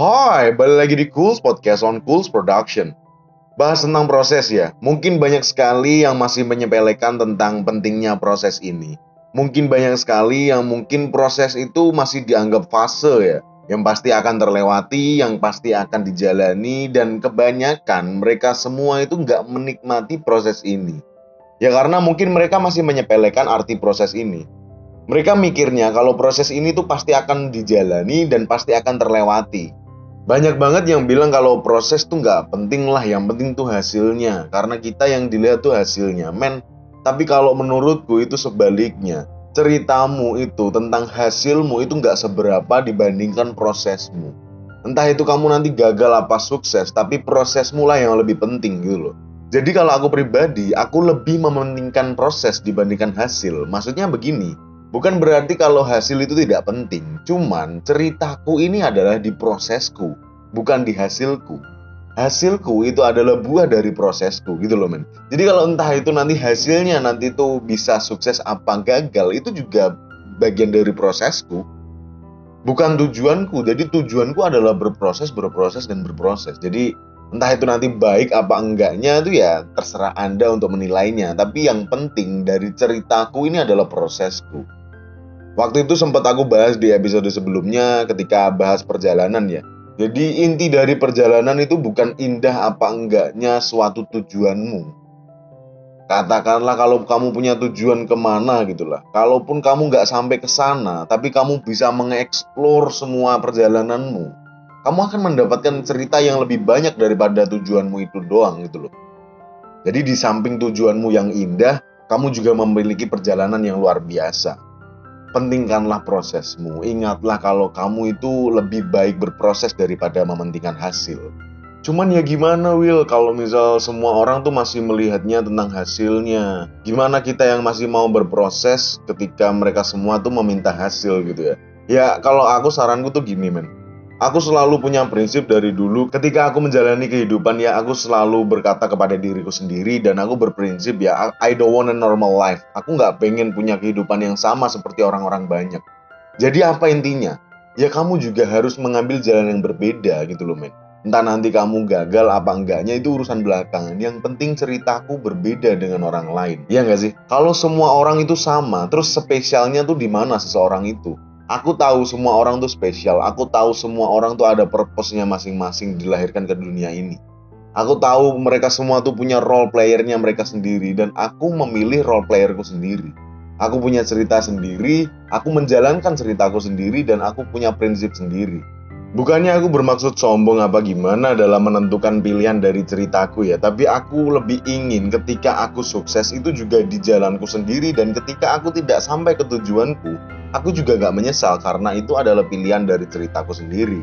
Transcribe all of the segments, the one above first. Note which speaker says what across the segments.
Speaker 1: Hai, balik lagi di Cools Podcast on Cools Production. Bahas tentang proses ya. Mungkin banyak sekali yang masih menyepelekan tentang pentingnya proses ini. Mungkin banyak sekali yang mungkin proses itu masih dianggap fase ya. Yang pasti akan terlewati, yang pasti akan dijalani, dan kebanyakan mereka semua itu nggak menikmati proses ini. Ya karena mungkin mereka masih menyepelekan arti proses ini. Mereka mikirnya kalau proses ini tuh pasti akan dijalani dan pasti akan terlewati. Banyak banget yang bilang kalau proses tuh nggak penting lah, yang penting tuh hasilnya. Karena kita yang dilihat tuh hasilnya, men. Tapi kalau menurutku itu sebaliknya. Ceritamu itu tentang hasilmu itu nggak seberapa dibandingkan prosesmu. Entah itu kamu nanti gagal apa sukses, tapi prosesmu lah yang lebih penting gitu loh. Jadi kalau aku pribadi, aku lebih mementingkan proses dibandingkan hasil. Maksudnya begini, Bukan berarti kalau hasil itu tidak penting, cuman ceritaku ini adalah di prosesku, bukan di hasilku. Hasilku itu adalah buah dari prosesku gitu loh men. Jadi kalau entah itu nanti hasilnya nanti itu bisa sukses apa gagal, itu juga bagian dari prosesku. Bukan tujuanku, jadi tujuanku adalah berproses, berproses, dan berproses. Jadi entah itu nanti baik apa enggaknya itu ya terserah Anda untuk menilainya. Tapi yang penting dari ceritaku ini adalah prosesku Waktu itu sempat aku bahas di episode sebelumnya ketika bahas perjalanan ya. Jadi inti dari perjalanan itu bukan indah apa enggaknya suatu tujuanmu. Katakanlah kalau kamu punya tujuan ke mana gitulah. Kalaupun kamu nggak sampai ke sana, tapi kamu bisa mengeksplor semua perjalananmu. Kamu akan mendapatkan cerita yang lebih banyak daripada tujuanmu itu doang gitu loh. Jadi di samping tujuanmu yang indah, kamu juga memiliki perjalanan yang luar biasa pentingkanlah prosesmu. Ingatlah kalau kamu itu lebih baik berproses daripada mementingkan hasil. Cuman ya gimana Will kalau misal semua orang tuh masih melihatnya tentang hasilnya. Gimana kita yang masih mau berproses ketika mereka semua tuh meminta hasil gitu ya. Ya kalau aku saranku tuh gini men Aku selalu punya prinsip dari dulu ketika aku menjalani kehidupan ya aku selalu berkata kepada diriku sendiri dan aku berprinsip ya I don't want a normal life. Aku nggak pengen punya kehidupan yang sama seperti orang-orang banyak. Jadi apa intinya? Ya kamu juga harus mengambil jalan yang berbeda gitu loh men. Entah nanti kamu gagal apa enggaknya itu urusan belakangan. Yang penting ceritaku berbeda dengan orang lain. Iya nggak sih? Kalau semua orang itu sama, terus spesialnya tuh di mana seseorang itu? Aku tahu semua orang tuh spesial. Aku tahu semua orang tuh ada purpose-nya masing-masing dilahirkan ke dunia ini. Aku tahu mereka semua tuh punya role playernya mereka sendiri dan aku memilih role playerku sendiri. Aku punya cerita sendiri, aku menjalankan ceritaku sendiri dan aku punya prinsip sendiri. Bukannya aku bermaksud sombong apa gimana dalam menentukan pilihan dari ceritaku ya, tapi aku lebih ingin ketika aku sukses itu juga di jalanku sendiri dan ketika aku tidak sampai ke tujuanku, aku juga gak menyesal karena itu adalah pilihan dari ceritaku sendiri.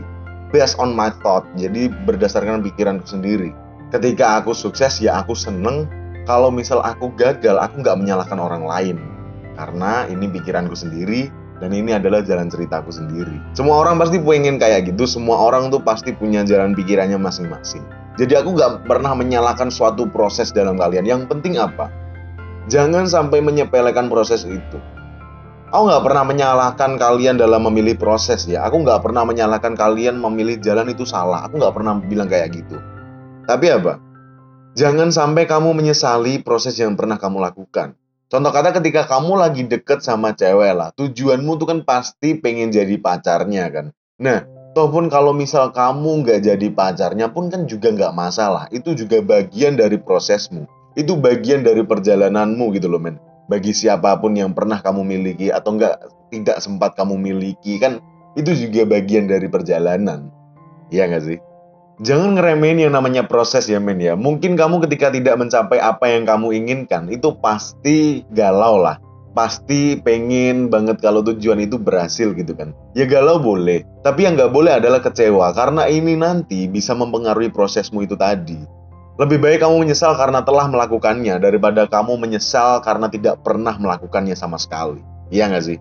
Speaker 1: Based on my thought, jadi berdasarkan pikiranku sendiri. Ketika aku sukses ya aku seneng, kalau misal aku gagal aku gak menyalahkan orang lain. Karena ini pikiranku sendiri, dan ini adalah jalan ceritaku sendiri. Semua orang pasti pengen kayak gitu, semua orang tuh pasti punya jalan pikirannya masing-masing. Jadi aku gak pernah menyalahkan suatu proses dalam kalian. Yang penting apa? Jangan sampai menyepelekan proses itu. Aku gak pernah menyalahkan kalian dalam memilih proses ya. Aku gak pernah menyalahkan kalian memilih jalan itu salah. Aku gak pernah bilang kayak gitu. Tapi apa? Jangan sampai kamu menyesali proses yang pernah kamu lakukan. Contoh kata ketika kamu lagi deket sama cewek lah, tujuanmu tuh kan pasti pengen jadi pacarnya kan. Nah, toh pun kalau misal kamu nggak jadi pacarnya pun kan juga nggak masalah. Itu juga bagian dari prosesmu. Itu bagian dari perjalananmu gitu loh men. Bagi siapa pun yang pernah kamu miliki atau nggak tidak sempat kamu miliki kan itu juga bagian dari perjalanan. Iya nggak sih? Jangan ngeremehin yang namanya proses ya men ya. Mungkin kamu ketika tidak mencapai apa yang kamu inginkan itu pasti galau lah. Pasti pengen banget kalau tujuan itu berhasil gitu kan. Ya galau boleh. Tapi yang nggak boleh adalah kecewa. Karena ini nanti bisa mempengaruhi prosesmu itu tadi. Lebih baik kamu menyesal karena telah melakukannya daripada kamu menyesal karena tidak pernah melakukannya sama sekali. Iya nggak sih?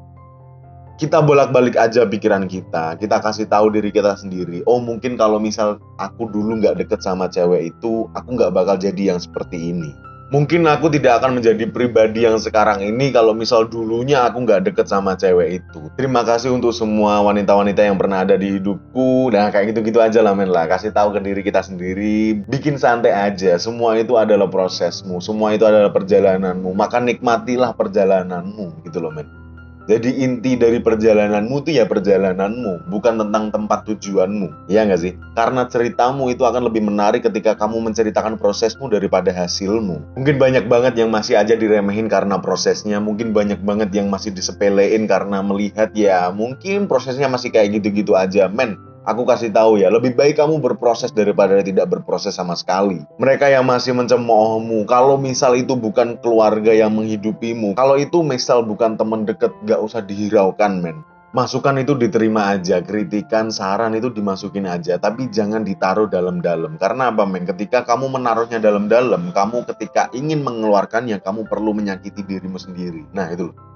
Speaker 1: kita bolak-balik aja pikiran kita kita kasih tahu diri kita sendiri oh mungkin kalau misal aku dulu nggak deket sama cewek itu aku nggak bakal jadi yang seperti ini Mungkin aku tidak akan menjadi pribadi yang sekarang ini kalau misal dulunya aku nggak deket sama cewek itu. Terima kasih untuk semua wanita-wanita yang pernah ada di hidupku. Nah kayak gitu-gitu aja lah men lah. Kasih tahu ke diri kita sendiri. Bikin santai aja. Semua itu adalah prosesmu. Semua itu adalah perjalananmu. Maka nikmatilah perjalananmu gitu loh men. Jadi inti dari perjalananmu itu ya perjalananmu, bukan tentang tempat tujuanmu. Ya nggak sih? Karena ceritamu itu akan lebih menarik ketika kamu menceritakan prosesmu daripada hasilmu. Mungkin banyak banget yang masih aja diremehin karena prosesnya, mungkin banyak banget yang masih disepelein karena melihat ya mungkin prosesnya masih kayak gitu-gitu aja. Men, Aku kasih tahu ya, lebih baik kamu berproses daripada tidak berproses sama sekali. Mereka yang masih mencemoohmu, kalau misal itu bukan keluarga yang menghidupimu, kalau itu misal bukan teman deket, gak usah dihiraukan men. Masukan itu diterima aja, kritikan, saran itu dimasukin aja, tapi jangan ditaruh dalam-dalam. Karena apa men? Ketika kamu menaruhnya dalam-dalam, kamu ketika ingin mengeluarkannya, kamu perlu menyakiti dirimu sendiri. Nah itu loh.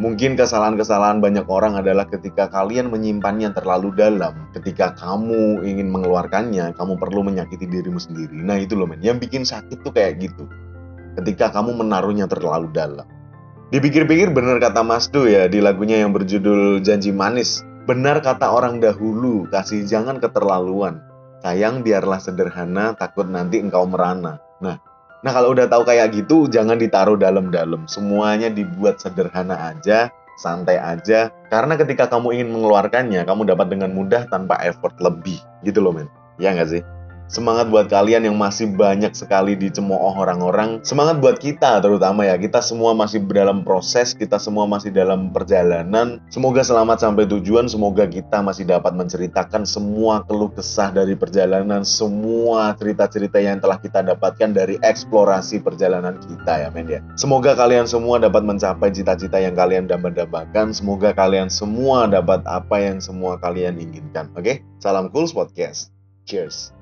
Speaker 1: Mungkin kesalahan-kesalahan banyak orang adalah ketika kalian menyimpannya terlalu dalam. Ketika kamu ingin mengeluarkannya, kamu perlu menyakiti dirimu sendiri. Nah itu loh men, yang bikin sakit tuh kayak gitu. Ketika kamu menaruhnya terlalu dalam. Dipikir-pikir benar kata Mas Do ya di lagunya yang berjudul Janji Manis. Benar kata orang dahulu, kasih jangan keterlaluan. Sayang biarlah sederhana, takut nanti engkau merana. Nah, Nah kalau udah tahu kayak gitu jangan ditaruh dalam-dalam. Semuanya dibuat sederhana aja, santai aja. Karena ketika kamu ingin mengeluarkannya, kamu dapat dengan mudah tanpa effort lebih. Gitu loh men. Ya nggak sih? Semangat buat kalian yang masih banyak sekali dicemooh orang-orang. Semangat buat kita terutama ya. Kita semua masih dalam proses, kita semua masih dalam perjalanan. Semoga selamat sampai tujuan, semoga kita masih dapat menceritakan semua keluh kesah dari perjalanan, semua cerita-cerita yang telah kita dapatkan dari eksplorasi perjalanan kita ya men ya. Semoga kalian semua dapat mencapai cita-cita yang kalian dambakan. Semoga kalian semua dapat apa yang semua kalian inginkan. Oke? Okay? Salam Cool Podcast. Cheers.